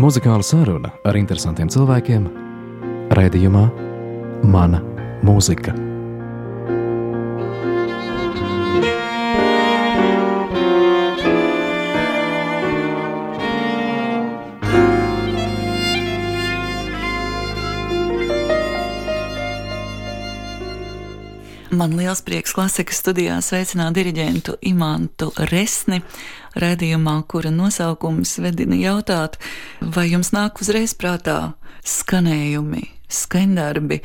Muzikāla saruna ar interesantiem cilvēkiem raidījumā Mana mūzika. Man liels prieks klasikas studijā sveicināt diriģentu Imantu Resni, redzījumā, kura nosaukums vedina jautāt, vai jums nāk uzreiz prātā skanējumi, skandarbi,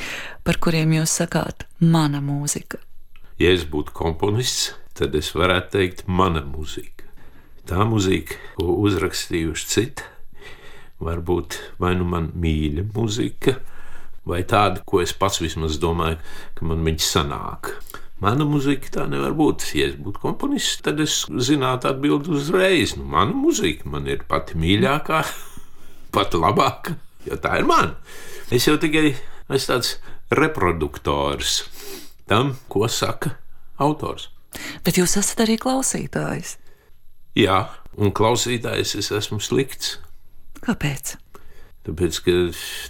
par kuriem jūs sakāt mana mūzika. Ja es būtu komponists, tad es varētu teikt mana mūzika. Tā mūzika, ko uzrakstījuši citi, varbūt vai nu man mīļa mūzika, vai tāda, ko es pats vismaz domāju, ka man viņa sanāk. Mana mūzika tā nevar būt. Ja es būtu komponists, tad es zinātu atbildēt uzreiz. Nu, mana mūzika man ir pati mīļākā, pati labākā, jo tā ir mana. Es jau tikai esmu tāds reproduktors tam, ko saka autors. Bet jūs esat arī klausītājs. Jā, un klausītājs es esmu slikts. Kāpēc? Tāpēc, ka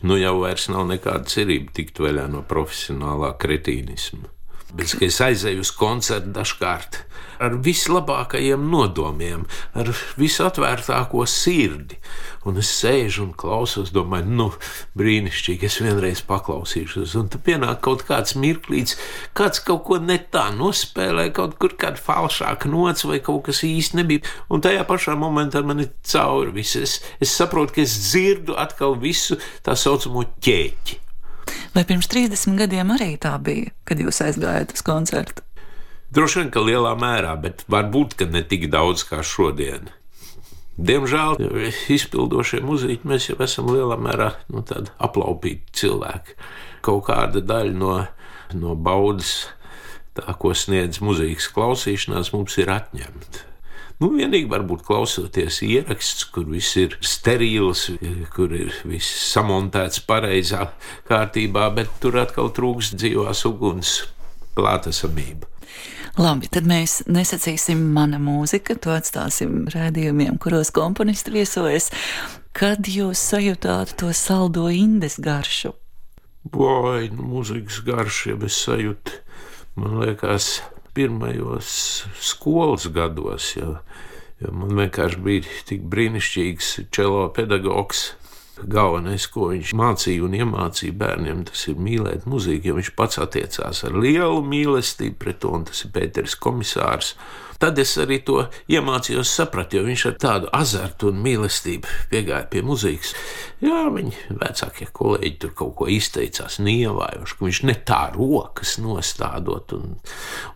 nu jau vairs nav nekāda cerība tikt vaļā no profesionālā kretīnisma. Bet, es aizēju uz koncertu dažkārt ar vislabākajiem nodomiem, ar visatvērtāko sirdi, un es sēžu un klausos, domāju, nu, brīnišķīgi, es vienreiz paklausīšos. Un tad pienāk kaut kāds mirklīts, kāds kaut ko ne tā nospēlē, kaut kur kāda falšāka nots vai kaut kas īsti nebija. Un tajā pašā momentā man ir cauri viss. Es, es saprotu, ka es dzirdu atkal visu tā saucamo ķēķi. Vai pirms 30 gadiem arī tā bija, kad jūs aizgājāt uz koncertu? Droši vien, ka lielā mērā, bet varbūt ne tik daudz kā šodien. Diemžēl izpildošie muzeķi mēs jau esam lielā mērā nu, aplaupīti cilvēki. Kaut kāda daļa no, no baudas, tā, ko sniedz mūzikas klausīšanās, mums ir atņemta. Nu, vienīgi varbūt klausoties ieraksts, kur viss ir sterils, kur ir viss samontēts pareizā kārtībā, bet tur atkal trūkst dzīvās uguns klātesamība. Labi, tad mēs nesacīsim mana mūzika, to atstāsim rādījumiem, kuros komponisti viesojas. Kad jūs sajūtāt to saldo indes garšu? Vai, nu, mūzikas garšu, ja es sajūtu, man liekas, pirmajos skolas gados. Jo, jo man vienkārši bija tik brīnišķīgs čelo pedagogs. Galvenais, ko viņš mācīja un iemācīja bērniem, tas ir mīlēt muziku, jo viņš pats attiecās ar lielu mīlestību pret to, un tas ir Pēters komisārs. Tad es arī to iemācījos saprast, jo viņš ar tādu azartu un mīlestību piegāja pie muzikas. Jā, viņa vecākie kolēģi tur kaut ko izteicās, nievējuši, ka viņš ne tā rokas nostādot un,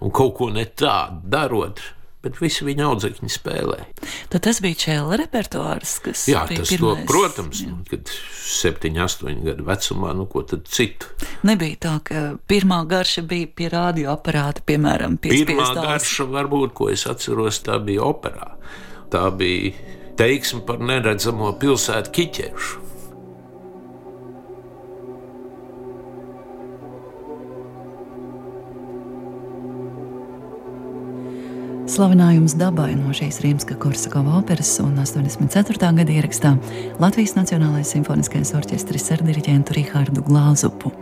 un kaut ko ne tādu darot bet visi viņa audzekņi spēlēja. Tad tas bija čēla repertuārs, kas Jā, tas pirmais, to, protams, jā. kad 7, 8 gadu vecumā, nu ko tad citu. Nebija tā, ka pirmā garša bija pie radioaparāta, piemēram, pie Pirmā garša varbūt, ko es atceros, tā bija operā. Tā bija teiksme par neredzamo pilsētu kiķerušu. Slavinājums dabai no šīs Rīmska Korsakova operas un 84. gada ierakstā Latvijas Nacionālais simfoniskais orķestris ar diriģentu Rihārdu Glāzupu.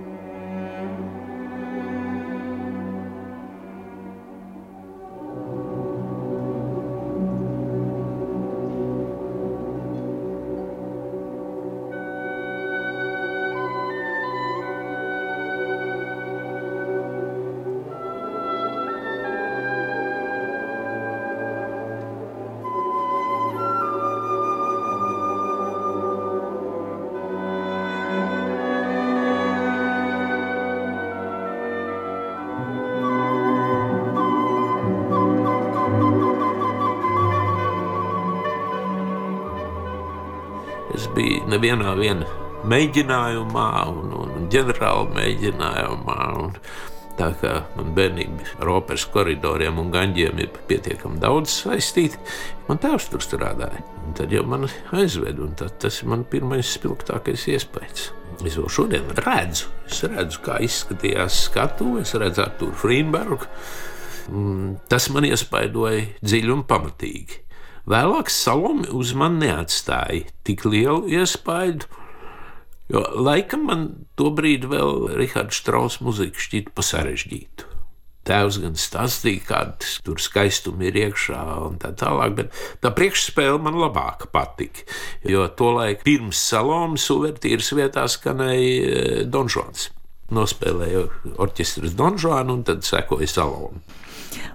Nevienā mēģinājumā, un, un ģenerāla mēģinājumā. Un, Tā kā man bērnība ar operas koridoriem un gaņģiem ir pietiekami daudz saistīta, man tēvs tur strādāja. Un tad jau man aizveda, un tas ir mans pirmais spilgtākais iespējas. Es vēl šodien redzu, es redzu kā izskatījās skatuve, es redzu Arthuru Frīnbergu. Tas man iespaidoja dziļi un pamatīgi. Vēlāk Salome uz mani neatstāja tik lielu iespaidu, jo laikam man to brīdi vēl Rihards Strauss muzika šķita pa sarežģītu. Tēvs gan stāstīja, kāda tur skaistuma ir iekšā un tā tālāk, bet tā priekšspēle man labāk patika. Jo tolaik pirms Salomas uvertīras vietā skanēja eh, Donžons. Nospēlēju orķestras Donžonu un tad sekoja Saloma.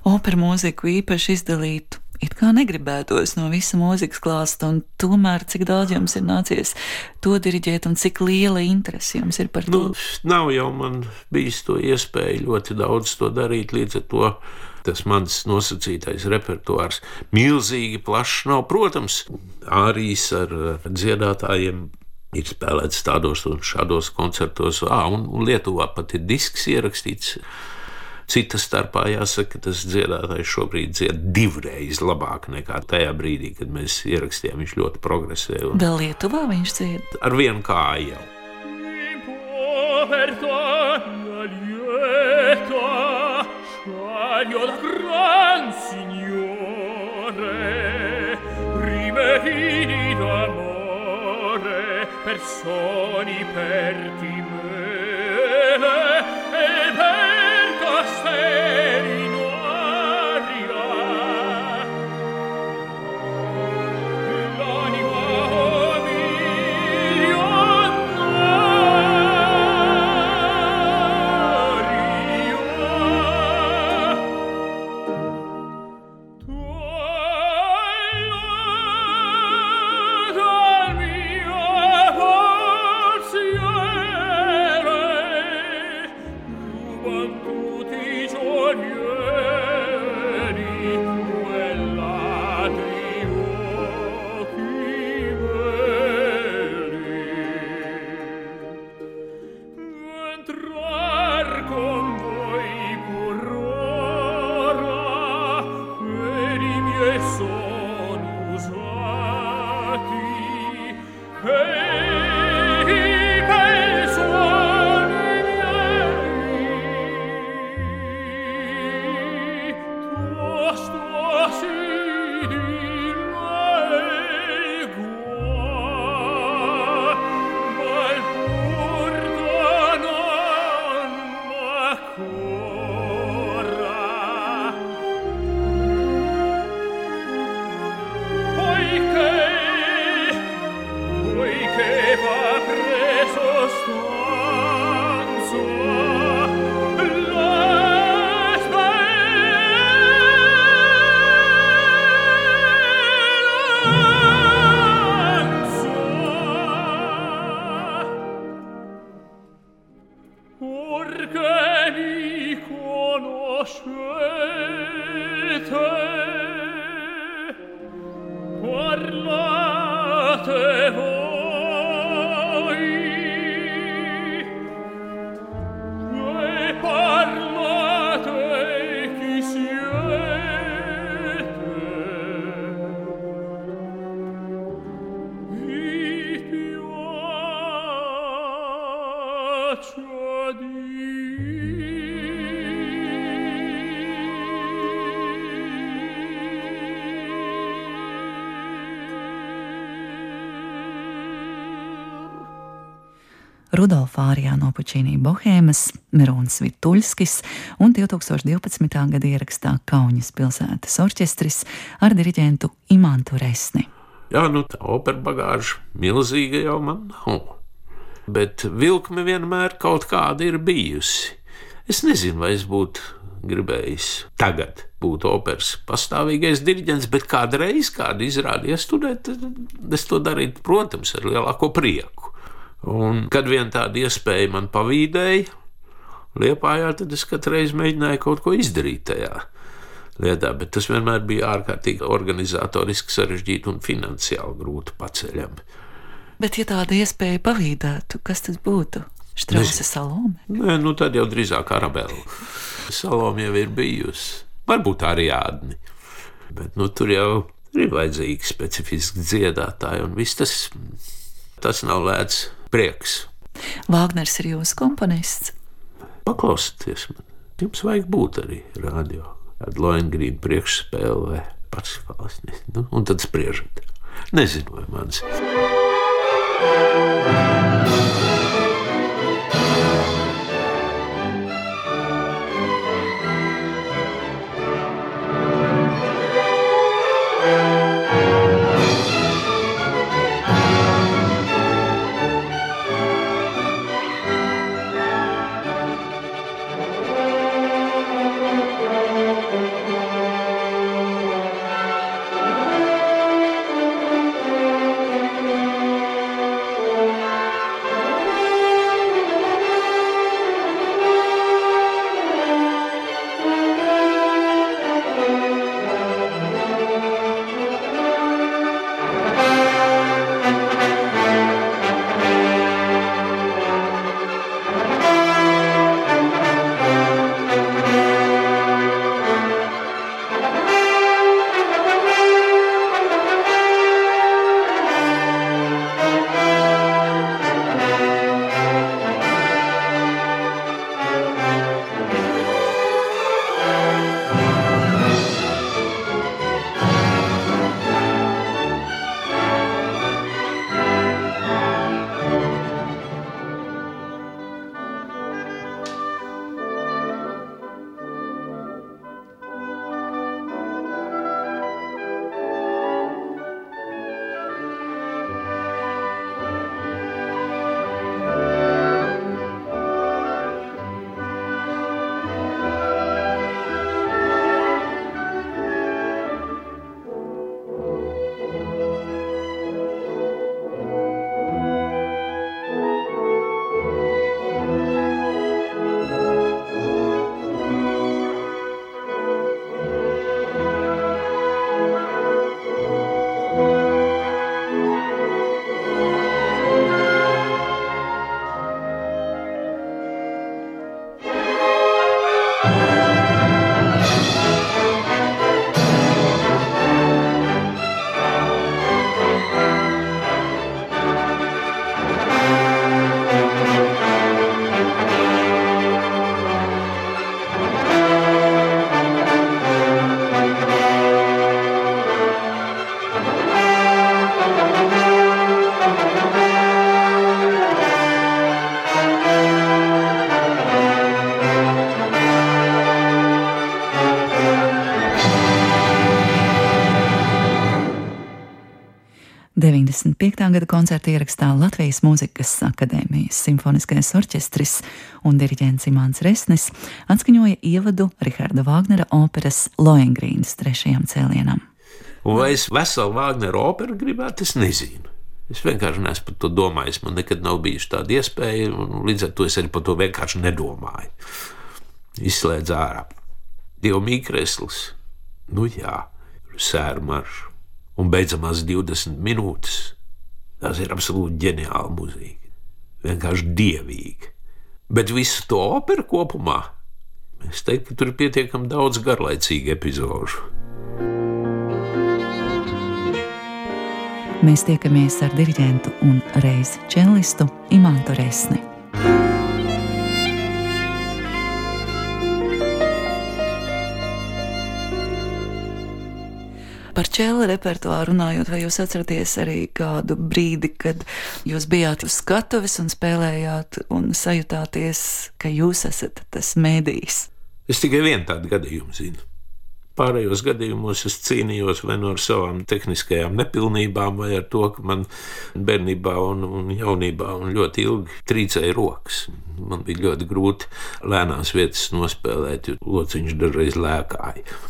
Operu mūziku īpaši izdalītu it kā negribētos no visa mūzikas klāsta, un tomēr cik daudz jums ir nācies to diriģēt, un cik liela interese jums ir par to? Nu, nav jau man bijis to iespēju ļoti daudz to darīt, līdz ar to tas mans nosacītais repertuārs milzīgi plašs nav. Protams, arī ar dziedātājiem ir spēlēts tādos un šādos koncertos, ah, un Lietuvā pat ir disks ierakstīts Cita starpā jāsaka, ka tas dziedātājs šobrīd dzied divreiz labāk nekā tajā brīdī, kad mēs ierakstījām. Viņš ļoti progresē. Un... Vēl Lietuvā viņš dzied? Ar vienu kāju jau. Personi per ti me, e per Hey! Ārijā no Pučīnī Bohēmas, Mirons Vituļskis un 2012. gada ierakstā Kaunas pilsētas orķestris ar diriģentu Imantu Resni. Jā, nu tā opera bagāža milzīga jau man nav, bet vilkme vienmēr kaut kāda ir bijusi. Es nezinu, vai es būtu gribējis tagad būt operas pastāvīgais diriģents, bet kādreiz, kāda izrāda iestudēt, es to darītu, protams, ar lielāko prieku. Un, kad vien tāda iespēja man pavīdēja, Liepājā, tad es katru reizi mēģināju kaut ko izdarīt tajā lietā, bet tas vienmēr bija ārkārtīgi organizatoriski sarežģīti un finansiāli grūti paceļami. Bet, ja tāda iespēja pavīdētu, kas tas būtu? Štrausa salome? Nē, nu tad jau drīzāk arabēlu. Salome jau ir bijusi, varbūt arī ādni. Bet nu, tur jau ir vajadzīgi specifiski dziedātāji, un viss tas, tas nav vērts prieks. Vāgners ir jūsu komponists. Paklausieties man, jums vajag būt arī radio. Ar Loengrīnu priekšspēli vai Parsifāls. Nu, un tad spriežat. Nezinu, vai mans. Gada koncerta ierakstā Latvijas Mūzikas akadēmijas simfoniskais orķestris un diriģents Imants Resnis atskaņoja ievadu Riharda Vāgnera operas Loengrīnas trešajam cēlienam. Vai es veselu Vāgneru operu gribētu, es nezinu. Es vienkārši neesmu par to domājis. Man nekad nav bijusi tāda iespēja, un līdz ar to es arī par to vienkārši nedomāju. Izslēdz ārā. Dieva mīkreslis, nu jā, sēru maršu un beidzamās 20 minūtes Tas ir absolūti ģeniāla mūzika. Vienkārši dievīga. Bet visu to operu kopumā es teiktu, ka tur ir pietiekami daudz garlaicīgu epizodu. Mēs tiekamies ar diriģentu un reizi čelistu Imantu Resni. Par čēla repertuāru runājot, vai jūs atceraties arī kādu brīdi, kad jūs bijāt uz skatuves un spēlējāt un sajutāties, ka jūs esat tas mēdījis? Es tikai vienu tādu gadījumu zinu. Pārējos gadījumos es cīnījos vai nu ar savām tehniskajām nepilnībām, vai ar to, ka man bērnībā un, un jaunībā un ļoti ilgi trīcēja rokas. Man bija ļoti grūti lēnās vietas nospēlēt, jo lociņš dažreiz lēkāja.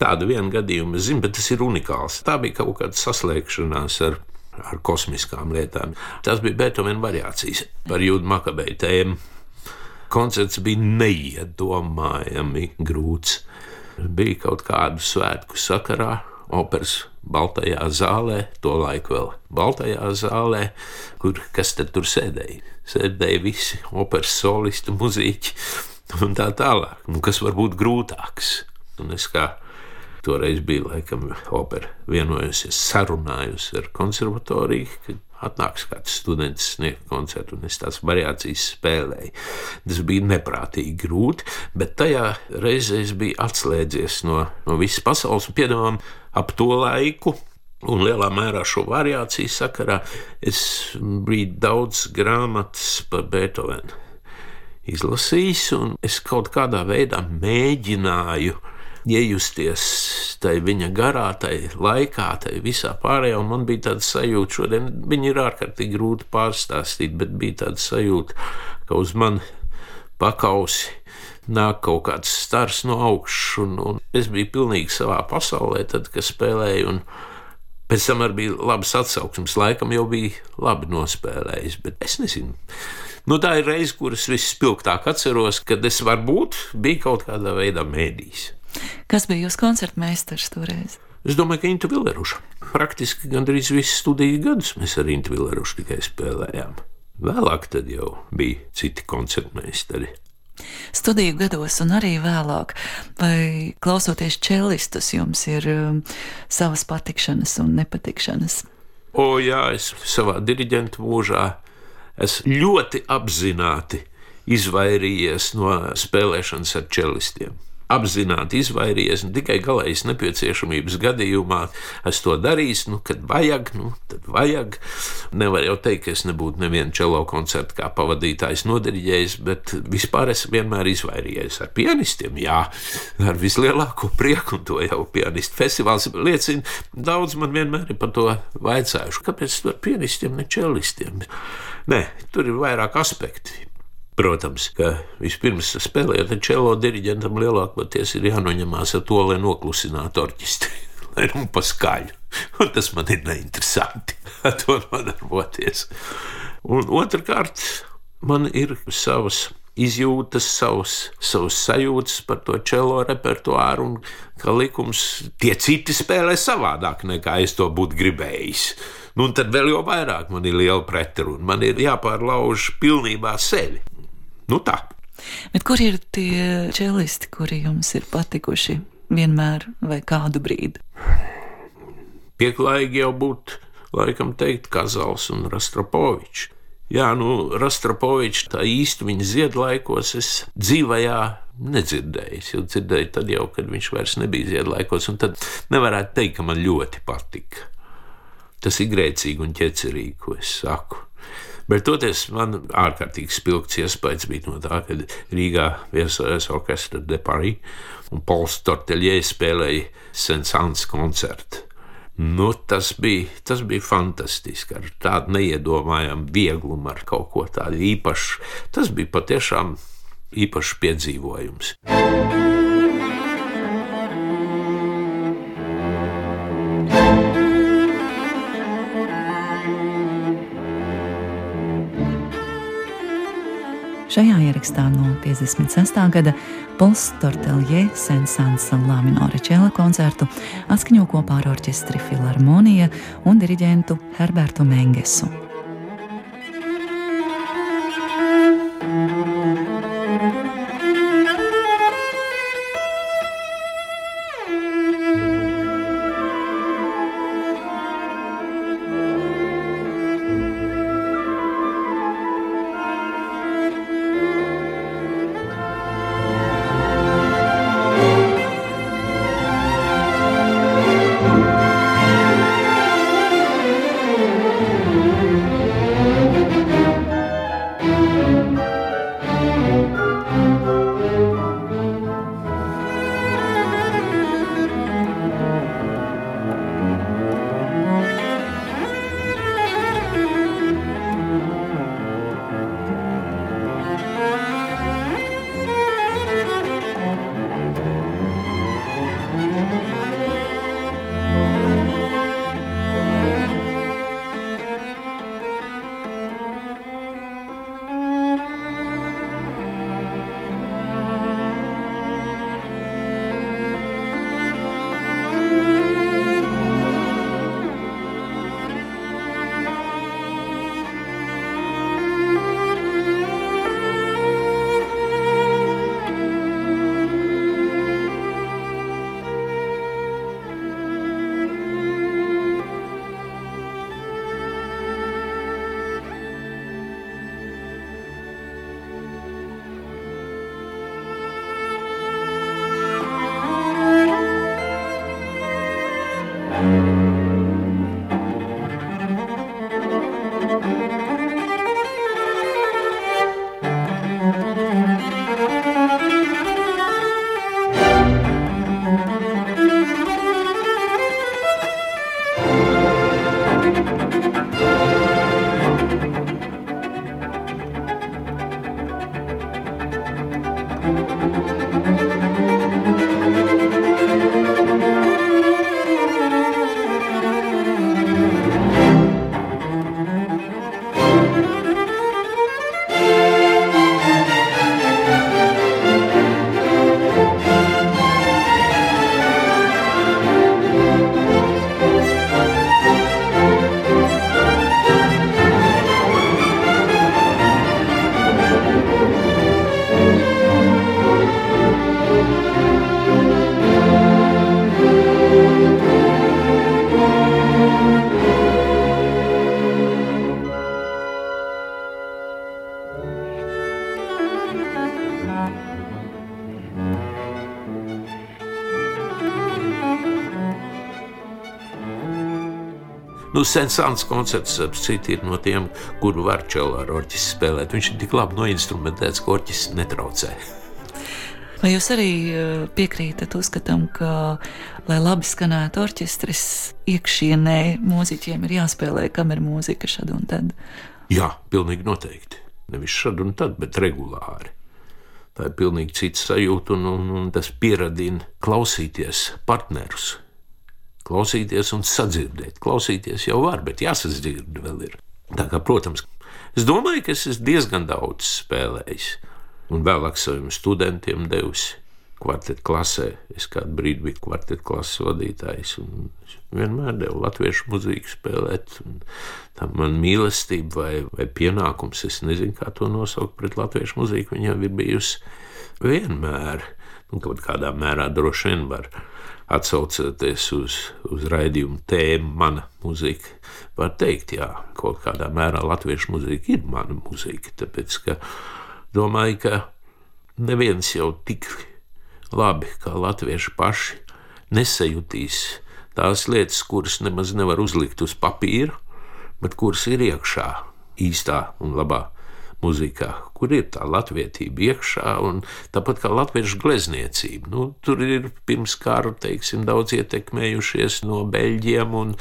Tādu vienu gadījumu es zinu, bet tas ir unikāls. Tā bija kaut kāda saslēgšanās ar, ar kosmiskām lietām. Tas bija Beethovena variācijas par jūdu makabeju tēmu. Koncerts bija neiedomājami grūts. Bija kaut kādu svētku sakarā, operas Baltajā zālē, to laiku vēl Baltajā zālē, kur kas tad tur sēdēja? Sēdēja visi operas solisti, muzeķi un tā tālāk. Nu, kas var būt grūtāks? Un es kā Toreiz bija laikam opera vienojusies, sarunājusi ar konservatoriju, ka atnāks kāds students sniegt koncertu, un es tās variācijas spēlēju. Tas bija neprātīgi grūti, bet tajā reizē es biju atslēdzies no, no visas pasaules un piedāvām ap to laiku. Un lielā mērā šo variāciju sakarā es biju daudz grāmatas par Beethovenu izlasījis, un es kaut kādā veidā mēģināju iejusties tajā viņa garā, tajā laikā, tajā visā pārējā. Un man bija tāda sajūta, šodien viņi ir ārkārtīgi grūti pārstāstīt, bet bija tāda sajūta, ka uz mani pakausi nāk kaut kāds stars no augšas, un, un es biju pilnīgi savā pasaulē, tad, kad spēlēju. Pēc tam arī bija labs atsauksmes, laikam jau bija labi nospēlējis, bet es nezinu. Nu, tā ir reize, kuras vispilgtāk atceros, kad es varbūt biju kaut kādā veidā mēdījis. Kas bija jūsu koncerta meistars toreiz? Es domāju, ka Intu Villeruša. Praktiski gandrīz visus studiju gadus mēs ar Intu Villerušu tikai spēlējām. Vēlāk tad jau bija citi koncertmeistari. Studiju gados, un arī vēlāk, vai klausoties čelistus, jums ir um, savas patikšanas un nepatikšanas? O, jā, es savā diriģentu mūžā esmu ļoti apzināti izvairījies no spēlēšanas ar čelistiem apzināti izvairījies, un tikai galējas nepieciešamības gadījumā es to darīšu, nu, kad vajag, nu, tad vajag. Nevar jau teikt, ka es nebūtu nevienu čelo koncertu kā pavadītājs nodarījis, bet vispār es vienmēr izvairījies ar pianistiem. Jā, ar vislielāko prieku, un to jau pianistu festivāls liecina. Daudz man vienmēr ir par to vaicājuši, kāpēc ar pianistiem, ne čelistiem. Nē, tur ir vairāk aspekti. Protams, ka vispirms spēlējot ar čelo diriģentam lielākoties ir jānoņemās ar to, lai noklusinātu orķestri, lai nu paskaļu. Un tas man ir neinteresanti ar to nodarboties. Un otrkārt, man ir savas izjūtas, savus, savus sajūtas par to čelo repertuāru, un ka likums tie citi spēlē savādāk nekā es to būtu gribējis. Nu, tad vēl jau vairāk man ir liela pretruna. Man ir jāpārlauž pilnībā sevi. Nu tā. Bet kur ir tie čelisti, kuri jums ir patikuši vienmēr vai kādu brīdi? Pieklājīgi jau būtu, laikam, teikt, Kazals un Rastropovičs. Jā, nu, Rastropovičs tā īsti viņa ziedlaikos es dzīvajā nedzirdēju. Es jau dzirdēju, tad jau, kad viņš vairs nebija ziedlaikos, un tad nevarētu teikt, ka man ļoti patika. Tas ir grēcīgi un ķecerīgi, ko es saku. Bet toties man ārkārtīgi spilgts iespējas bija no tā, kad Rīgā viesojas orķestra de Paris un Pols Torteļie spēlēja Sensāns koncertu. Nu, tas, bija, tas bija fantastiski, ar tādu neiedomājamu vieglumu, ar kaut ko tādu īpašu. Tas bija patiešām īpašs piedzīvojums. Šajā ierakstā no 56. gada Pols Tortelje Sensāns Laminora čela koncertu atskaņo kopā ar orķestri Filharmonija un diriģentu Herbertu Mengesu. Mm-hmm. Nu, Sensāns koncerts, ap citu, ir no tiem, kuru var čelā ar orķestri spēlēt. Viņš ir tik labi noinstrumentēts, ka orķestris netraucē. Vai jūs arī eh, piekrītat uzskatam, ka, lai labi skanētu orķestris, iekšienē mūziķiem ir jāspēlē kameru mūzika šad un tad? Jā, pilnīgi noteikti. Nevis šad un tad, bet regulāri. Tā ir pilnīgi cits sajūta, un, un, un tas pieradina klausīties partnerus, klausīties un sadzirdēt. Klausīties jau var, bet jāsadzird vēl ir. Tā kā, protams, es domāju, ka es esmu diezgan daudz spēlējis, un vēlāk saviem studentiem devusi kvartetu klasē. Es kādu brīdi biju kvartetu klases vadītājs, vienmēr devu latviešu mūziku spēlēt. Tā man mīlestība vai, vai pienākums, es nezinu, kā to nosaukt pret latviešu mūziku, viņam ir bijusi vienmēr, un kaut kādā mērā droši vien var atsaucoties uz, uz raidījumu tēmu, mana mūzika, var teikt, jā, kaut kādā mērā latviešu mūzika ir mana mūzika. Tāpēc, ka domāju, ka neviens jau tik labi kā latvieši paši nesajutīs tās lietas, kuras nemaz nevar uzlikt uz papīra, bet kuras ir iekšā īstā un labā mūzikā, kur ir tā latvietība iekšā, un tāpat kā latviešu glezniecība. Nu, tur ir pirms kara teiksim, daudz ietekmējušies no beļģiem, un,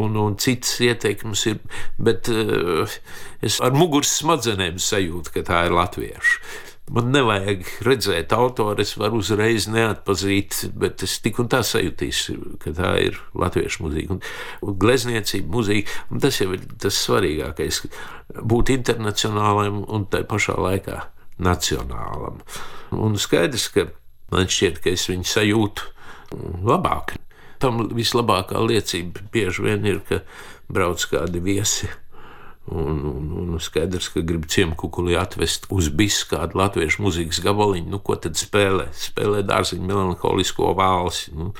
un, un citas ietekmes ir, bet uh, es ar muguras smadzenēm sajūtu, ka tā ir latviešu. Man nevajag redzēt autoru, es varu uzreiz neatpazīt, bet es tik un tā sajūtīšu, ka tā ir latviešu mūzika. Un, un glezniecība, mūzika, un tas jau ir tas svarīgākais - būt internacionālam un tai pašā laikā nacionālam. Un skaidrs, ka man šķiet, ka es viņu sajūtu labāk. Tam vislabākā liecība bieži vien ir, ka brauc kādi viesi Un, un, un skaidrs, ka grib ciemkukuli atvest uz bisu kādu latviešu mūzikas gabaliņu. Nu, ko tad spēlē? Spēlē dārziņu melanholisko valsi. Nu,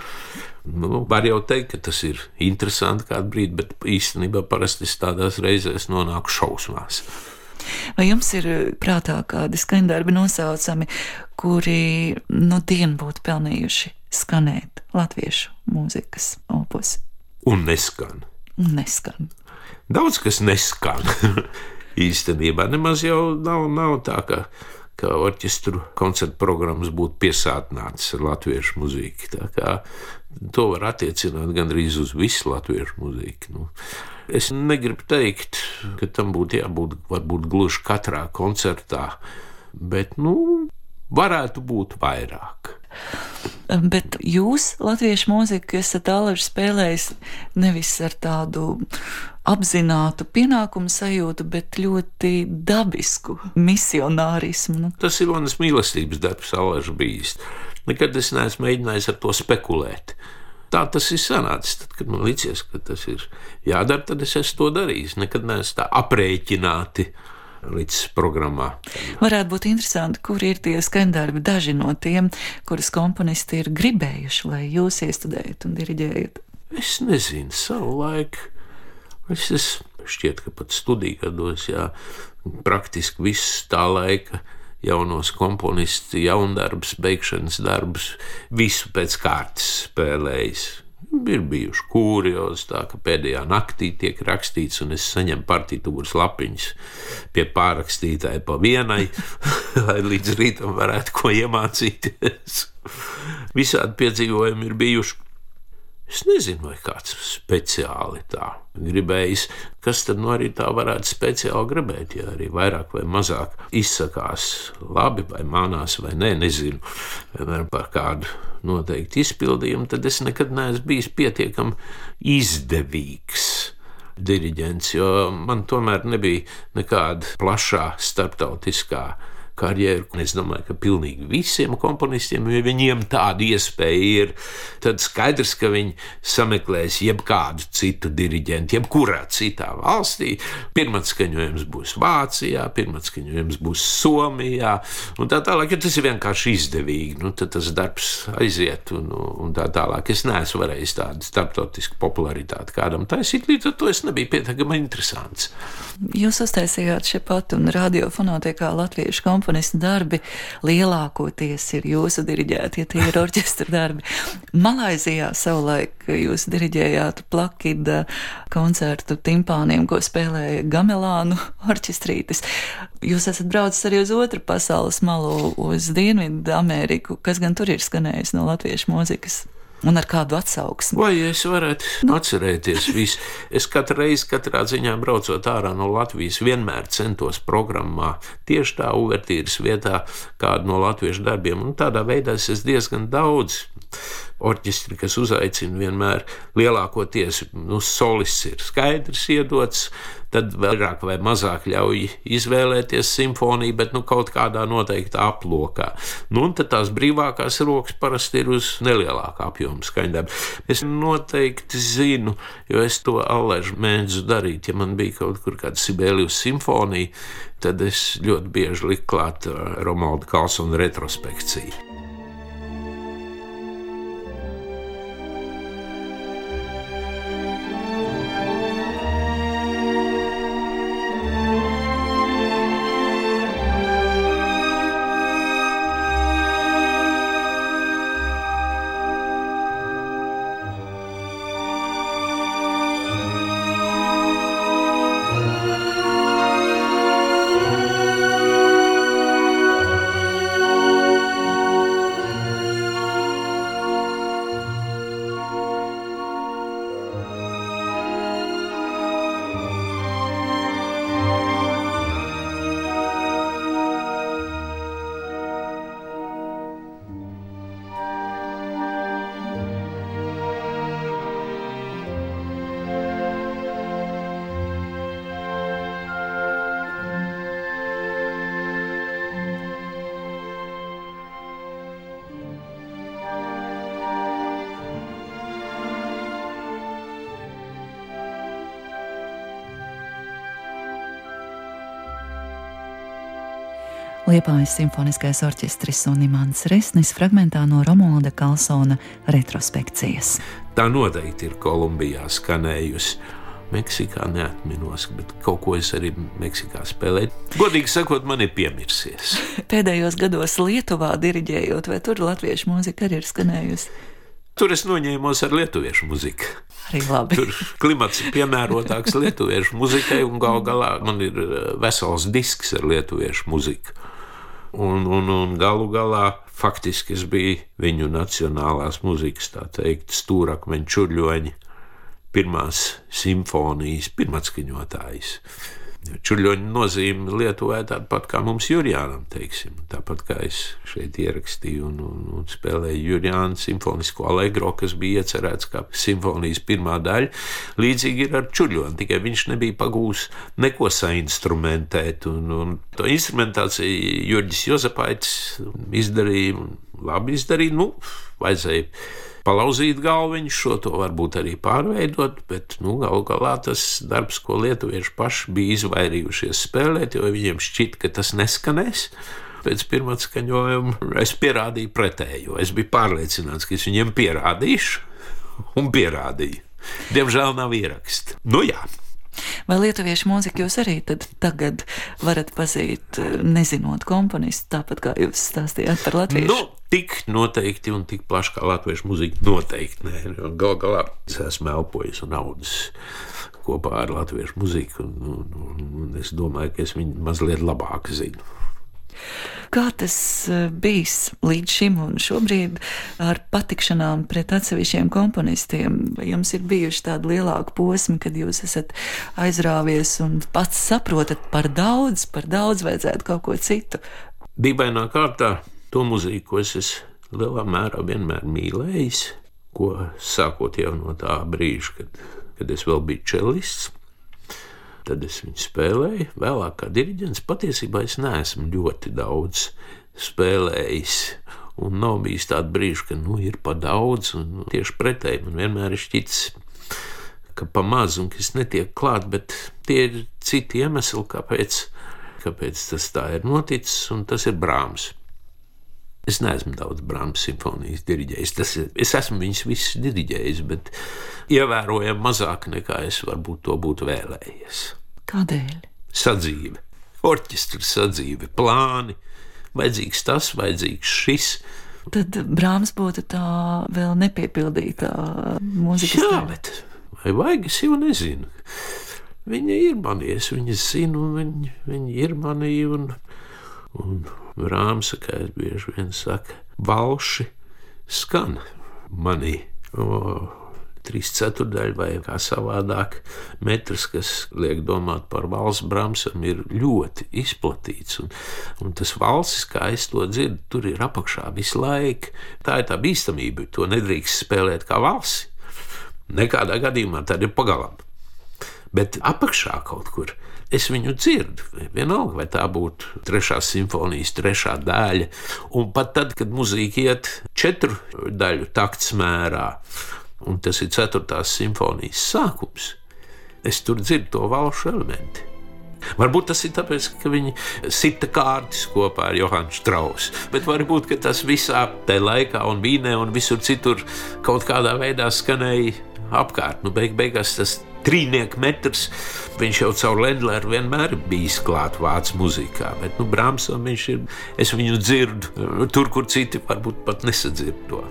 nu, var jau teikt, ka tas ir interesanti kādu brīdi, bet īstenībā parasti es tādās reizēs nonāku šausmās. Vai jums ir prātā kādi skaņdarbi nosaucami, kuri nu dienu būtu pelnījuši skanēt latviešu mūzikas opus? Un neskan. Un neskan. Daudz kas neskan. Īstenībā nemaz jau nav, nav tā, ka, ka orķestru koncertu programmas būtu piesātinātas ar latviešu mūziku. To var attiecināt gandrīz uz visu latviešu mūziku. Nu, es negribu teikt, ka tam būtu jābūt varbūt gluži katrā koncertā, bet nu, varētu būt vairāk. Bet jūs, latviešu mūziku, esat tālāk spēlējis nevis ar tādu apzinātu pienākumu sajūtu, bet ļoti dabisku misionārismu. Nu. Tas ir mans mīlestības darbs, Alaž bijis. Nekad es neesmu mēģinājis ar to spekulēt. Tā tas ir sanācis. Tad, kad man liekas, ka tas ir jādara, tad es esmu to darījis. Nekad neesmu tā aprēķināti līdz programmā. Varētu būt interesanti, kur ir tie skaņdarbi, daži no tiem, kurus komponisti ir gribējuši, lai jūs iestudējat un diriģējat. Es nezinu, savu laiku Es esmu šķiet, ka pat studiju gados, jā, praktiski viss tā laika jaunos komponistus, jaundarbus, beigšanas darbus, visu pēc kārtas spēlējis. Ir bijuši kuriozi, tā ka pēdējā naktī tiek rakstīts, un es saņemu partitūras lapiņas pie pārrakstītāja pa vienai, lai līdz rītam varētu ko iemācīties. Visādi piedzīvojumi ir bijuši. Es nezinu, vai kāds speciāli tā gribējis, kas tad nu arī tā varētu speciāli gribēt, ja arī vairāk vai mazāk izsakās labi vai mānās vai nē, nezinu, piemēram, par kādu noteikti izpildījumu, tad es nekad neesmu bijis pietiekami izdevīgs diriģents, jo man tomēr nebija nekāda plašā starptautiskā karjeru. Es domāju, ka pilnīgi visiem komponistiem, ja viņiem tāda iespēja ir, tad skaidrs, ka viņi sameklēs jebkādu citu diriģentu, jebkurā citā valstī. Pirmatskaņojums būs Vācijā, pirmatskaņojums būs Somijā, un tā tālāk, jo tas ir vienkārši izdevīgi. Nu, tad tas darbs aiziet, un, un tā tālāk. Es neesmu varējis tādu starptautisku popularitāti kādam taisīt, līdz ar to es nebiju pietiekami interesants. Jūs uztaisījāt šeit pat un radiofonātiekā latviešu kompāniju komponistu darbi lielākoties ir jūsu diriģēti, ja tie ir orķestra darbi. Malaizijā savulaik jūs diriģējāt plakida koncertu timpāniem, ko spēlēja Gamelānu orķestrītis. Jūs esat braucis arī uz otru pasaules malu, uz Dienvidu Ameriku, kas gan tur ir skanējis no latviešu mūzikas un ar kādu atsauksmi. Vai es varētu nu. atcerēties visu? Es katru reizi, katrā ziņā braucot ārā no Latvijas, vienmēr centos programmā tieši tā uvertīras vietā kādu no latviešu darbiem, un tādā veidā es diezgan daudz orķestri, kas uzaicina vienmēr lielākoties, nu, solists ir skaidrs iedots, tad vairāk vai mazāk ļauj izvēlēties simfoniju, bet nu, kaut kādā noteiktā aplokā. Nu, un tad tās brīvākās rokas parasti ir uz nelielāku apjomu skaņdarbu. Es noteikti zinu, jo es to allažu mēdzu darīt. Ja man bija kaut kur kāda Sibēlijas simfonija, tad es ļoti bieži liku klāt uh, Romalda Kalsona retrospekciju. Liepājas simfoniskais orķestris un Imants Resnis fragmentā no Romonda Kalsona retrospekcijas. Tā noteikti ir Kolumbijā skanējusi. Meksikā neatminos, bet kaut ko es arī Meksikā spēlēju. Godīgi sakot, man ir piemirsies. Pēdējos gados Lietuvā diriģējot, vai tur latviešu mūzika arī ir skanējusi? Tur es noņēmos ar lietuviešu muziku. Arī labi. Tur klimats ir piemērotāks lietuviešu muzikai, un gal galā man ir eh, vesels disks ar lietuviešu muziku un, un, un galu galā faktiski es biju viņu nacionālās muzikas, tā teikt, stūrakmeņa čurļoņa, pirmās simfonijas pirmatskaņotājs. Čurļoņa nozīme Lietuvā ir tāda pat kā mums Jurijānam, teiksim. Tāpat kā es šeit ierakstīju un, un, un spēlēju Jurijānu simfonisko allegro, kas bija iecerēts kā simfonijas pirmā daļa. Līdzīgi ir ar Čurļonu, tikai viņš nebija pagūs neko sainstrumentēt. Un, un to instrumentāciju Jurģis Jozepaitis izdarīja, labi izdarīja, nu, vajadzēja palauzīt galviņu, šo to varbūt arī pārveidot, bet nu, galu galā tas darbs, ko lietuvieši paši bija izvairījušies spēlēt, jo viņiem šķita, ka tas neskanēs. Pēc pirmā skaņojuma es pierādīju pretējo. Es biju pārliecināts, ka es viņiem pierādīšu, un pierādīju. Diemžēl nav ieraksta. Nu jā. Vai lietuviešu mūziku jūs arī tagad varat pazīt, nezinot komponistu, tāpat kā jūs stāstījāt par latviešu? Nu, tik noteikti un tik plaši kā latviešu mūzika noteikti. Galu galā es esmu elpojis un audzis kopā ar latviešu mūziku, un, un, un es domāju, ka es viņu mazliet labāk zinu. Kā tas eh, bijis līdz šim un šobrīd ar patikšanām pret atsevišķiem komponistiem? Vai jums ir bijuši tādi lielāki posmi, kad jūs esat aizrāvies un pats saprotat par daudz, par daudz vajadzētu kaut ko citu? Dīvainā kārtā to mūziku, ko es esmu lielā mērā vienmēr mīlējis, ko sākot jau no tā brīža, kad, kad es vēl biju čelists Tad es viņu spēlēju. Vēlāk, kā diriģents, patiesībā es neesmu ļoti daudz spēlējis. Un nav bijis tāda brīža, ka nu, ir pa daudz, un tieši pretēji man vienmēr ir šķits, ka pa maz un ka es netieku klāt, bet tie ir citi iemesli, kāpēc, kāpēc tas tā ir noticis, un tas ir Brāms. Es neesmu daudz Brāmas simfonijas diriģējis. Tas, es esmu viņus visus diriģējis, bet ievērojami mazāk nekā es varbūt to būtu vēlējies. Kādēļ? Sadzīve, orķestra sadzīve, plāni, vajadzīgs tas, vajadzīgs šis. Tad Brāms būtu tā vēl nepiepildītā mūzikas Jā, bet vai vajag, es jau nezinu. Viņa ir manies, viņa zina, un viņa, viņa ir manī. Un, un Rāmsa, kā es bieži vien saku, valši skan manī. O, trīs ceturdaļi vai kā savādāk metrs, kas liek domāt par valsts brāmsam, ir ļoti izplatīts. Un, un tas valsts, kā es to dzirdu, tur ir apakšā visu laiku. Tā ir tā bīstamība, to nedrīkst spēlēt kā valsts. Nekādā gadījumā tā ir pagalam. Bet apakšā kaut kur es viņu dzirdu. Vienalga, vai tā būtu trešās simfonijas, trešā daļa. Un pat tad, kad muzika iet četru daļu takts mērā, un tas ir ceturtās simfonijas sākums, es tur dzirdu to valšu elementu. Varbūt tas ir tāpēc, ka viņi sita kārtas kopā ar Johanu Strausu, bet varbūt tas visā tajā laikā, un Vīnē, un visur citur kaut kādā veidā skanēja apkārt. Nu, beig beigās tas trīnieku metrs. Viņš jau caur Lendleru vienmēr bijis klāts vācu mūzikā, bet nu, Brāmsam viņš ir. Es viņu dzirdu tur, kur citi varbūt pat nesadzird to.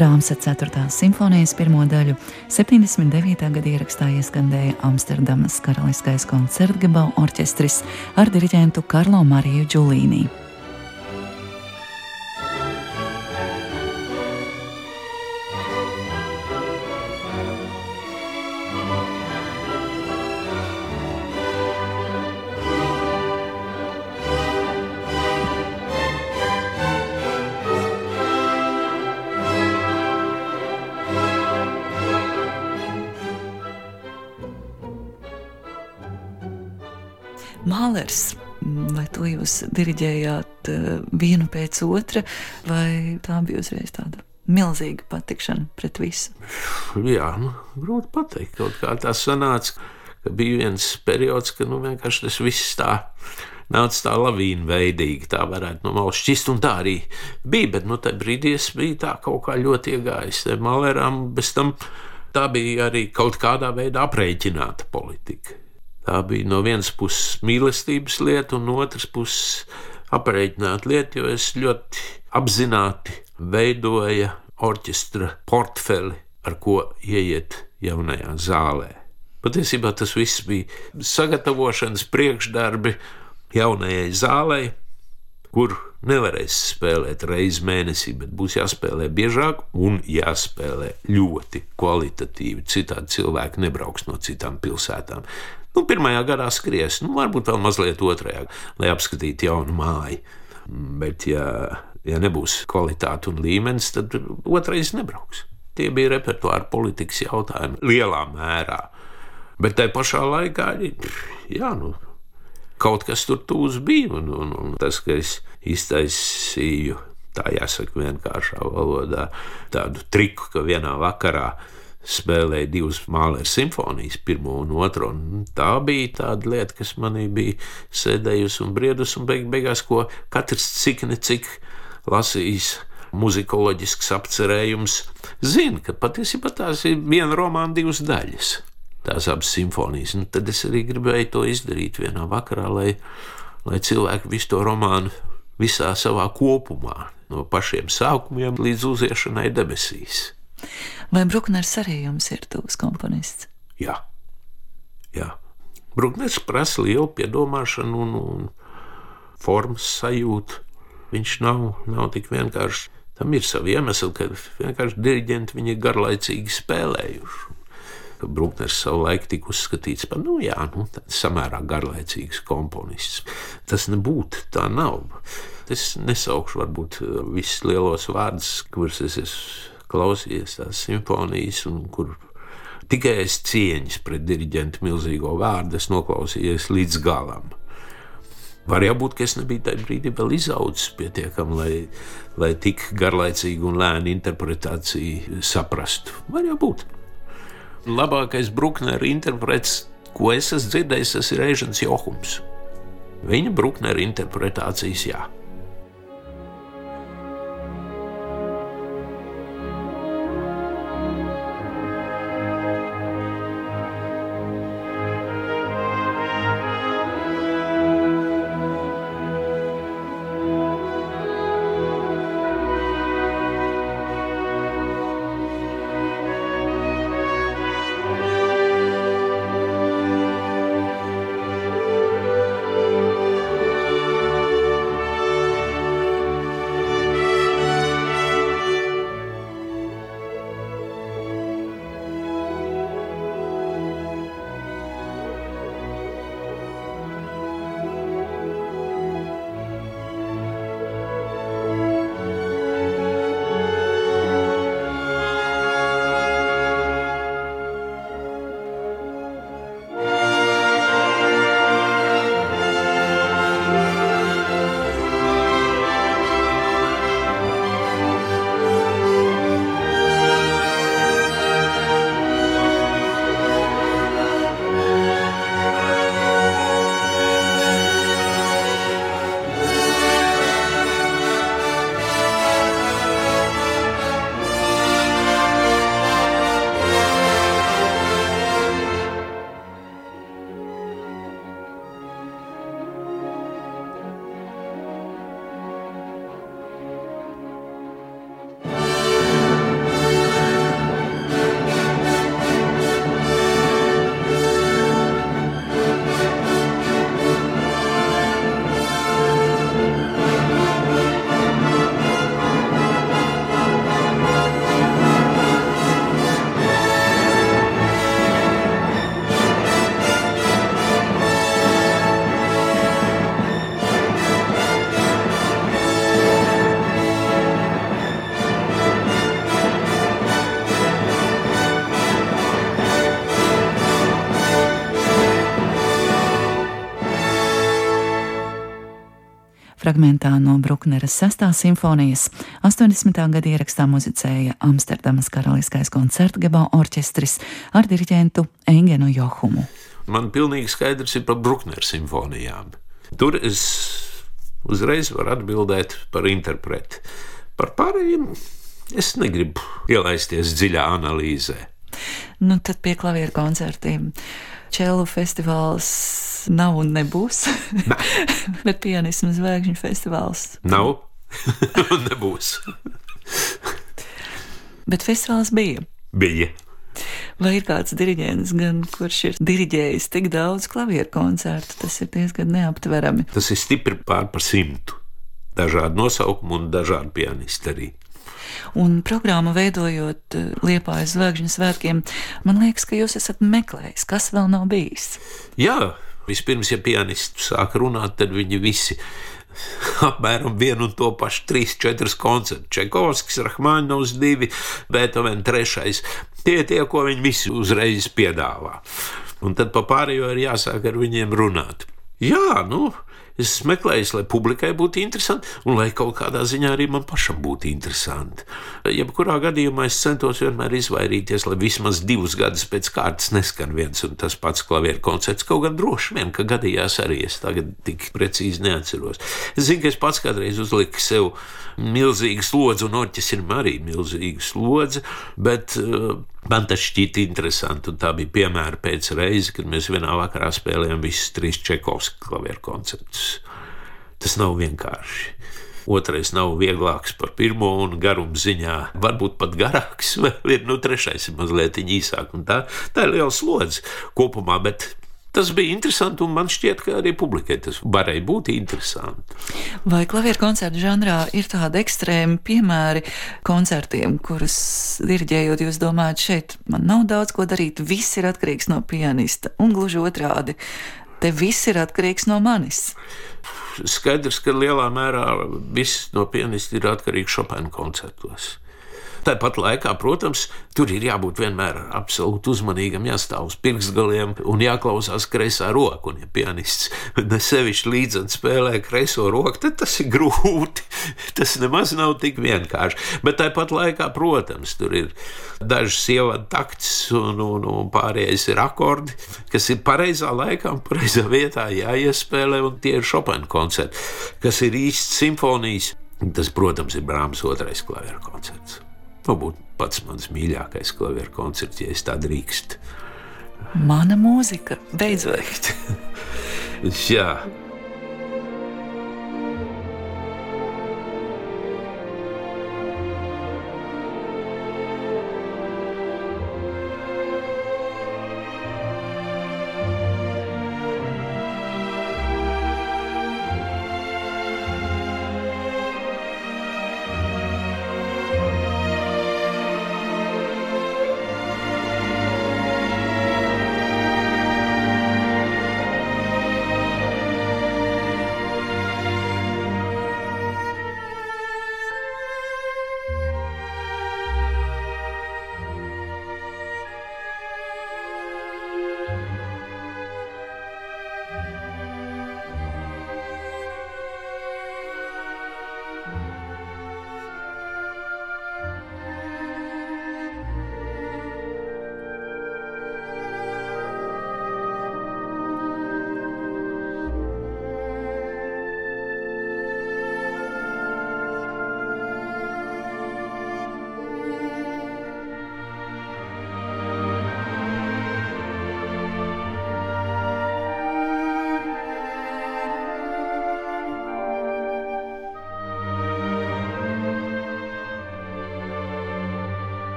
Brāmsa 4. simfonijas pirmo daļu 79. gada ierakstā ieskandēja Amsterdamas Karaliskais koncertgebau orķestris ar diriģentu Karlo Mariju Džulīniju. Diriģējāt eh, vienu pēc otra, vai tā bija uzreiz tāda milzīga patikšana pret visu? Jā, nu, grūti pateikt. Kaut kā tā sanāca, ka bija viens periods, kad nu, vienkārši tas viss tā nāca tā lavīna veidīgi, tā varētu no malas šķist, un tā arī bija. Bet nu, tajā brīdī es biju tā kaut kā ļoti iegājis. Malērām bez tam Tā bija arī kaut kādā veidā aprēķināta politika. Tā bija no vienas puses mīlestības lieta, un otras puses aprēķināta lieta, jo es ļoti apzināti veidoju orķestra portfeli, ar ko ieiet jaunajā zālē. Patiesībā tas viss bija sagatavošanas priekšdarbi jaunajai zālei, kur nevarēs spēlēt reizes mēnesī, bet būs jāspēlē biežāk un jāspēlē ļoti kvalitatīvi. Citādi cilvēki nebrauks no citām pilsētām. Nu, pirmajā gadā skries, nu, varbūt vēl mazliet otrajā, lai apskatītu jaunu māju. Bet, ja, ja nebūs kvalitāte un līmenis, tad otrais nebrauks. Tie bija repertuāra politikas jautājumi lielā mērā. Bet tajā pašā laikā, jā, nu, kaut kas tur tūs bija. Un, un, un tas, ka es iztaisīju, tā jāsaka, vienkāršā valodā, tādu triku, ka vienā vakarā spēlēja divas mākslas simfonijas, pirmo un otro. Un tā bija tāda lieta, kas manī bija sēdējusi un briedusi, un beig, beigās, ko katrs cik ne cik lasījis. Muzikoloģisks apcerējums zina, ka patiesībā tās ir viena romāna divas daļas tās abas simfonijas. Un tad es arī gribēju to izdarīt vienā vakarā, lai, lai cilvēki visu to romānu visā savā kopumā, no pašiem sākumiem līdz uziešanai debesīs. Vai Brukners arī jums ir tuvs komponists? Jā, Jā. Brukners prasa lielu piedomāšanu un, un formas sajūtu. Viņš nav, nav tik vienkārši. Tam ir savi iemesli, ka vienkārši diriģenti viņi ir garlaicīgi spēlējuši Brūkners savulaik tika uzskatīts par nu, jā, nu, samērā garlaicīgs komponists. Tas nebūtu, tā nav. Es nesaukšu varbūt visus lielos vārdus, kurus es esmu klausījies, tās simfonijas, un kur tikai es cieņas pret diriģentu milzīgo vārdu esmu noklausījies līdz galam. Var jau būt, ka es nebiju tajā brīdī vēl izaudzis pietiekami, lai, lai tik garlaicīgi un lēni interpretāciju saprastu. Var jau būt labākais Bruknera interprets, ko es esmu dzirdējis, tas ir Režģins Johums. Viņa Bruknera interpretācijas jā. Fragmentā no Brukneres 6. simfonijas 80. gada ierakstā muzicēja Amsterdamas Karaliskais koncertgebā orķestris ar diriģentu Engenu Johumu. Man pilnīgi skaidrs ir par Brukneru simfonijām. Tur es uzreiz varu atbildēt par interpreti. Par pārējiem es negribu ielaisties dziļā analīzē. Nu, tad pie klavieru koncertiem. Čelu festivāls nav un nebūs. Bet pianismu zvaigžņu festivāls nav un nebūs. Bet festivāls bija. Bija. Vai ir kāds diriģents, gan, kurš ir diriģējis tik daudz klavieru koncertu? Tas ir diezgan neaptverami. Tas ir stipri pār par simtu. Dažādi nosaukumi un dažādi pianisti arī. Un programmu veidojot eh, Liepājas zvaigžņu svētkiem, man liekas, ka jūs esat meklējis, kas vēl nav bijis. Jā, vispirms, ja pianisti sāk runāt, tad viņi visi apmēram vienu un to pašu, trīs, četrus koncertus. Čekovskis, Rahmanovs, divi, Beethoven, trešais. Tie tie, ko viņi visi uzreiz piedāvā. Un tad pa pārējo ir jāsāk ar viņiem runāt. Jā, nu, Es meklēju, lai publikai būtu interesanti, un lai kaut kādā ziņā arī man pašam būtu interesanti. Jebkurā gadījumā es centos vienmēr izvairīties, lai vismaz divus gadus pēc kārtas neskan viens un tas pats klavieru koncerts. Kaut gan droši vien, ka gadījās arī es tagad tik precīzi neatceros. Es zinu, ka es pats kādreiz uzliku sev milzīgu slodzi, un orķestrim arī milzīgu slodzi, bet uh, man tas šķiet interesanti. Tā bija piemēra pēc reizes, kad mēs vienā vakarā spēlējām visus trīs Čekovska klavieru koncertus. Tas nav vienkārši. Otrais nav vieglāks par pirmo, un garuma ziņā varbūt pat garāks. Vēl ir nu, trešais, ir mazliet īsāk. Tā, tā ir liela slodze kopumā, bet Tas bija interesanti, un man šķiet, ka arī publikai tas varēja būt interesanti. Vai klavieru koncertu žanrā ir tādi ekstrēmi piemēri koncertiem, kurus diriģējot, jūs domājat, šeit man nav daudz ko darīt, viss ir atkarīgs no pianista, un gluži otrādi, te viss ir atkarīgs no manis. Skaidrs, ka lielā mērā viss no pianista ir atkarīgs Chopina koncertos. Tāpat laikā, protams, tur ir jābūt vienmēr absolūti uzmanīgam, jāstāv uz pirkstgaliem un jāklausās kreisā roka. Un, ja pianists nesevišķi līdzi spēlē kreiso roku, tad tas ir grūti. Tas nemaz nav tik vienkārši. Bet tāpat laikā, protams, tur ir dažs ievadu takts un, un, un pārējais ir akordi, kas ir pareizā laikā un pareizā vietā jāiespēlē, un tie ir Chopin koncerti, kas ir īsts simfonijas. Tas, protams, ir Brāmas otrais klavieru koncerts. Varbūt pats mans mīļākais klavieru koncerts, ja es tā drīkstu. Mana mūzika beidzot. Jā.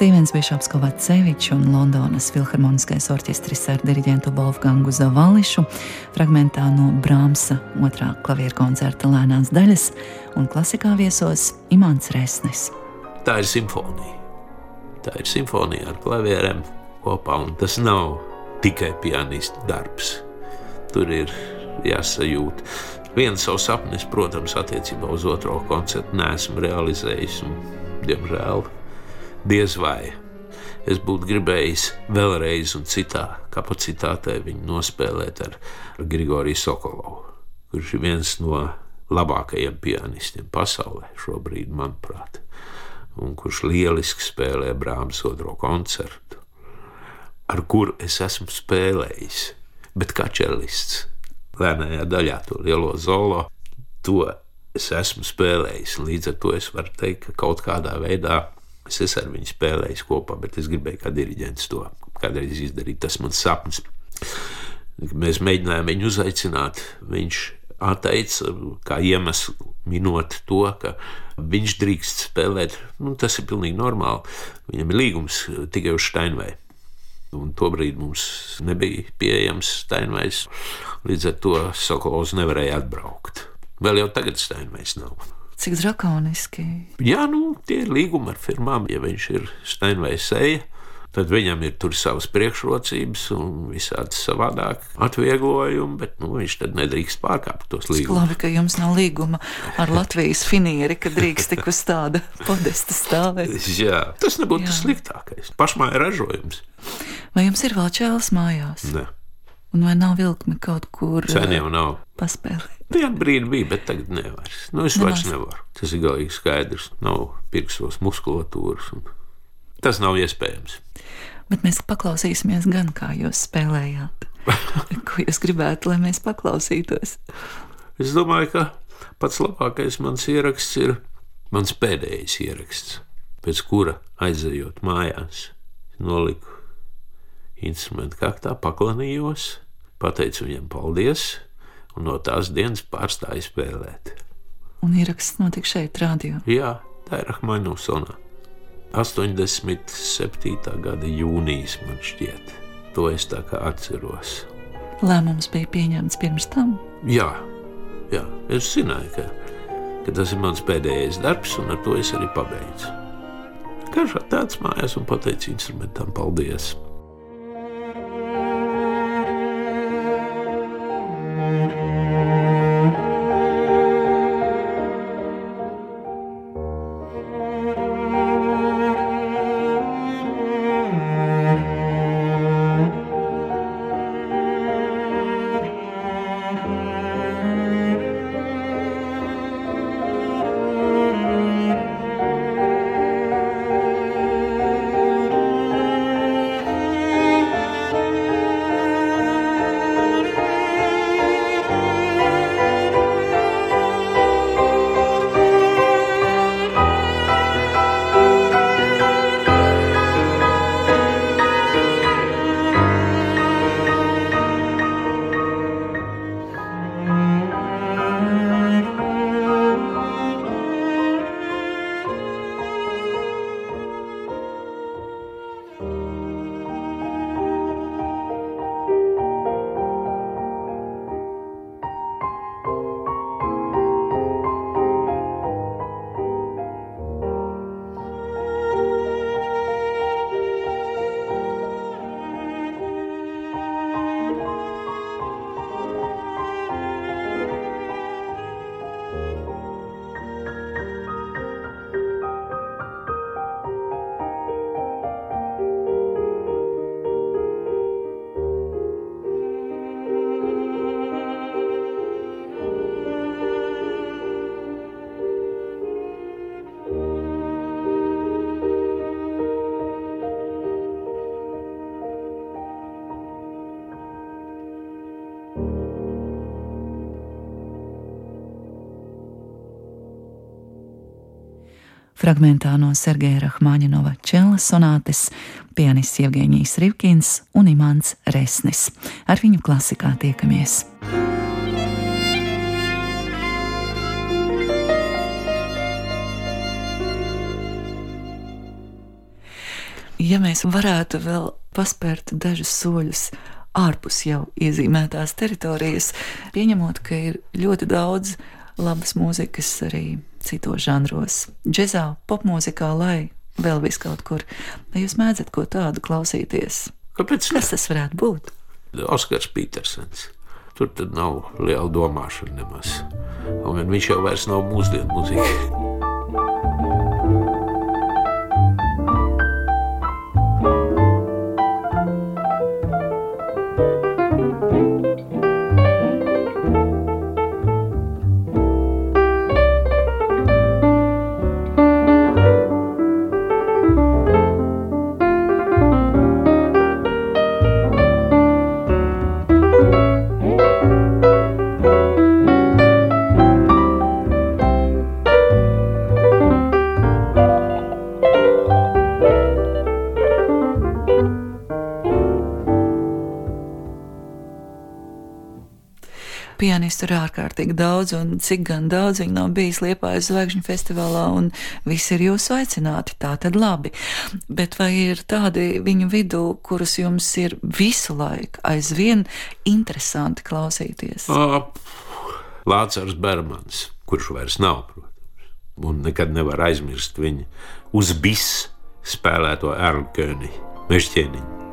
Stīvens Bišops Kovacevičs un Londonas Filharmoniskais orķestris ar diriģentu Wolfgangu Zavališu, fragmentā no Brāmsa otrā klavieru koncerta lēnās daļas un klasikā viesos Imants Resnis. Tā ir simfonija. Tā ir simfonija ar klavierēm kopā, un tas nav tikai pianistu darbs. Tur ir jāsajūt. Viens savs sapnis, protams, attiecībā uz otro koncertu nesmu realizējis, un, diemžēl, diez vai es būtu gribējis vēlreiz un citā kapacitātē viņu nospēlēt ar, Grigoriju Sokolovu, kurš ir viens no labākajiem pianistiem pasaulē šobrīd, manuprāt, un kurš lieliski spēlē Brāmas otro koncertu, ar kuru es esmu spēlējis, bet kā čelists, lēnajā daļā, to lielo zolo, to es esmu spēlējis. Līdz ar to es varu teikt, ka kaut kādā veidā Es esmu ar viņu spēlējis kopā, bet es gribēju kā diriģents to kādreiz izdarīt. Tas mans sapnis. Mēs mēģinājām viņu uzaicināt. Viņš atteica kā iemeslu minot to, ka viņš drīkst spēlēt. Nu, tas ir pilnīgi normāli. Viņam ir līgums tikai uz Steinvei. Un tobrīd mums nebija pieejams Steinveis. Līdz ar to Sokolovs nevarēja atbraukt. Vēl jau tagad Steinveis nav. Cik drakoniski. Jā, nu, tie ir līgumi ar firmām. Ja viņš ir Steinveis seja, tad viņam ir tur savas priekšrocības un visādi savādāk atvieglojumi, bet nu, viņš tad nedrīkst pārkāpt tos līgumus. Labi, ka jums nav līguma ar Latvijas finieri, ka drīkst tik uz tāda podesta stāvēt. Jā, tas nebūtu tas sliktākais. Pašmāja ražojums. Vai jums ir vēl čēlis mājās? Ne. Un vai nav vilkme kaut kur? Sen jau nav. Paspēlēt. Vienu brīdi bija, bet tagad nevar. Nu, es vairs nevaru. Tas ir galīgi skaidrs. Nav pirksos muskulatūras. Tas nav iespējams. Bet mēs paklausīsimies gan, kā jūs spēlējāt. Ko jūs gribētu, lai mēs paklausītos? Es domāju, ka pats labākais mans ieraksts ir mans pēdējais ieraksts, pēc kura aizejot mājās, noliku instrumentu kaktā, paklanījos, pateicu viņam paldies, un no tās dienas pārstāju spēlēt. Un ieraksts notika šeit, rādio? Jā, tā ir Rahmaņovs sonā. 87. gada jūnijas man šķiet. To es tā kā atceros. Lēmums bija pieņemts pirms tam? Jā, jā. es zināju, ka, ka tas ir mans pēdējais darbs, un ar to es arī pabeidzu. Kā tāds mājās un pateicu instrumentam paldies! Thank you. Fragmentā no Sergeja Rahmaņinova čela sonātes, pianists Jevgeņijs Rivkins un Imants Resnis. Ar viņu klasikā tiekamies! Ja mēs varētu vēl paspērt dažus soļus ārpus jau iezīmētās teritorijas, pieņemot, ka ir ļoti daudz labas mūzikas arī citos žanros, džeksa, popmūzikā, lai vēl vis kaut kur. Vai jūs mēdzat ko tādu klausīties? Kāpēc? Kas tas varētu būt? Oskars Petersons. Tur nav liela domāšana nemaz. Un viņš jau vairs nav mūsdienu mūziķis. Pianistu ir ārkārtīgi daudz, un cik gan daudz viņi nav bijis Liepājas zvaigžņu festivālā, un visi ir jūsu aicināti, tā tad labi. Bet vai ir tādi viņu vidū, kurus jums ir visu laiku aizvien interesanti klausīties? Lācars Bermans, kurš vairs nav, protams, un nekad nevar aizmirst viņa uz bis spēlēto Erlköni, mežķieniņu.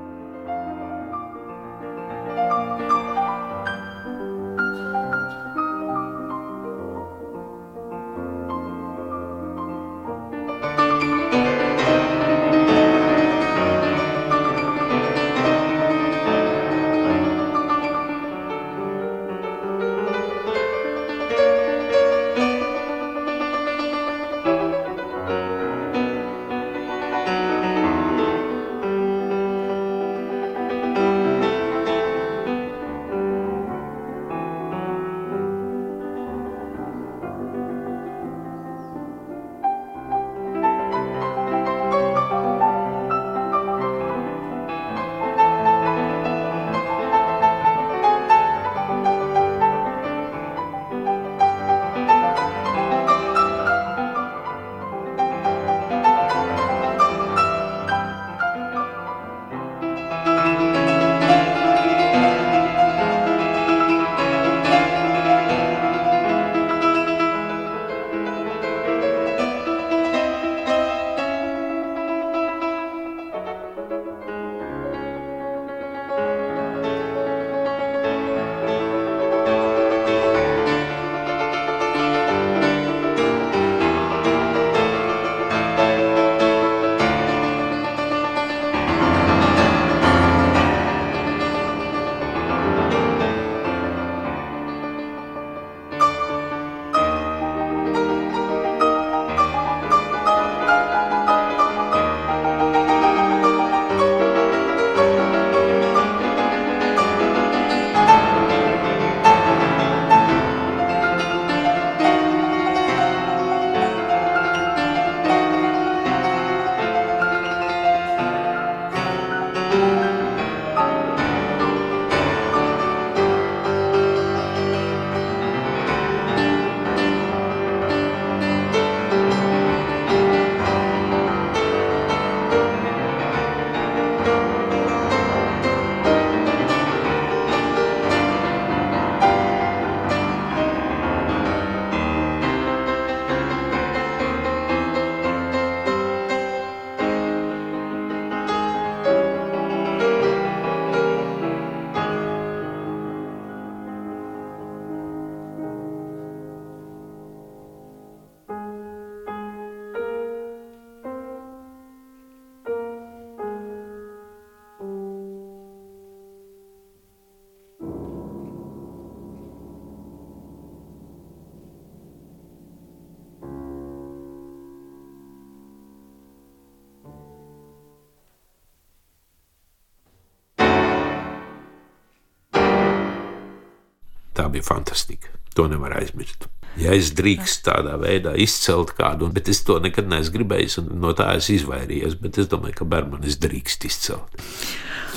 Tā bija fantastika. To nevar aizmirst. Ja es drīkstu tādā veidā izcelt kādu, bet es to nekad neesmu gribējis, un no tā es izvairījos, bet es domāju, ka Bermanis drīkst izcelt.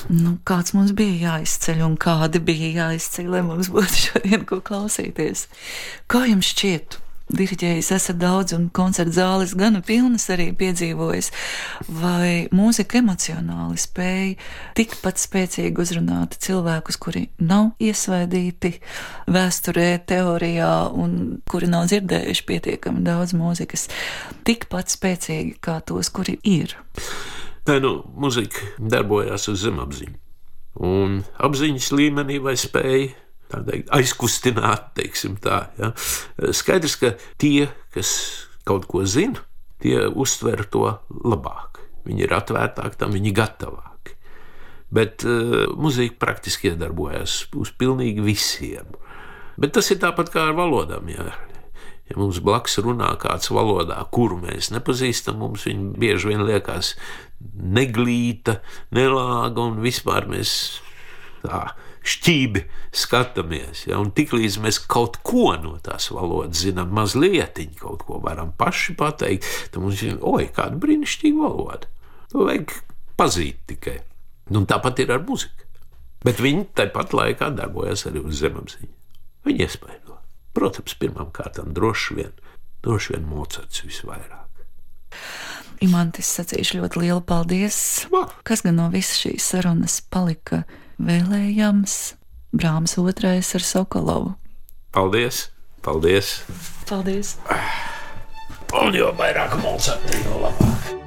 Nu, kāds mums bija jāizceļ, un kādi bija jāizceļ, lai mums būtu šodien ko klausīties? Kā jums šķiet, diriģējis, esat daudz un koncertu zāles gana pilnas arī piedzīvojis. Vai mūzika emocionāli spēja tikpat spēcīgi uzrunāt cilvēkus, kuri nav iesvaidīti vēsturē, teorijā un kuri nav dzirdējuši pietiekami daudz mūzikas, tikpat spēcīgi kā tos, kuri ir? Nē, nu, muzika darbojās uz zemapziņu. Un apziņas līmenī vai spēja teikt, aizkustināt, tā. Ja. Skaidrs, ka tie, kas kaut ko zina, tie uztver to labāk. Viņi ir atvērtāki tam, viņi ir gatavāki. Bet uh, muzika praktiski iedarbojas uz pilnīgi visiem. Bet tas ir tāpat kā ar valodām. Ja, ja mums blakus runā kāds valodā, kuru mēs nepazīstam, mums viņa bieži vien liekas neglīta, nelāga un vispār mēs tā šķībi skatāmies. Ja? Un tiklīdz mēs kaut ko no tās valodas zinām, mazliet kaut ko varam paši pateikt, tad mums ir, oi, kāda brīnišķīga valoda. To vajag pazīt tikai. Nu, tāpat ir ar muziku. Bet viņi tāpat laikā darbojas arī uz zemapziņu. Viņi iespaido. Protams, pirmām kārtām droši vien, droši vien Mocards visvairāk. Imantis sacīšu ļoti lielu paldies. Kas gan no visas šīs sarunas palika vēlējams Brāmas otrais ar Sokolovu. Paldies! Paldies! Paldies. Un jo vairāk Mozarta, jo labāk!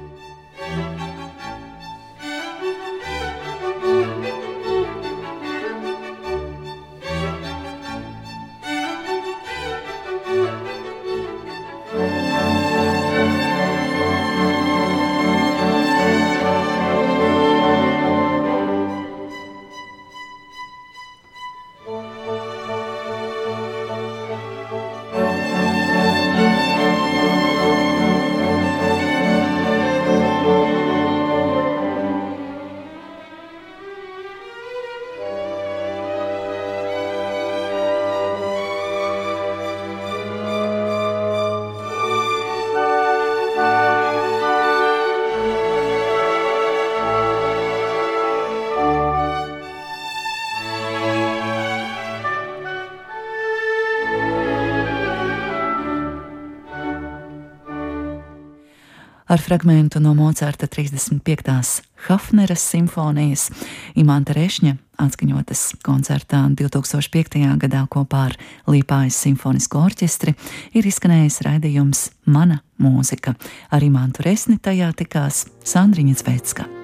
Ar fragmentu no Mocarta 35. Hafneras simfonijas Imanta Rešņa atskaņotas koncertā 2005. gadā kopā ar Līpājas simfonisko orķestri ir izskanējis raidījums Mana mūzika. Ar Imantu Resni tajā tikās Sandriņa Zvecka.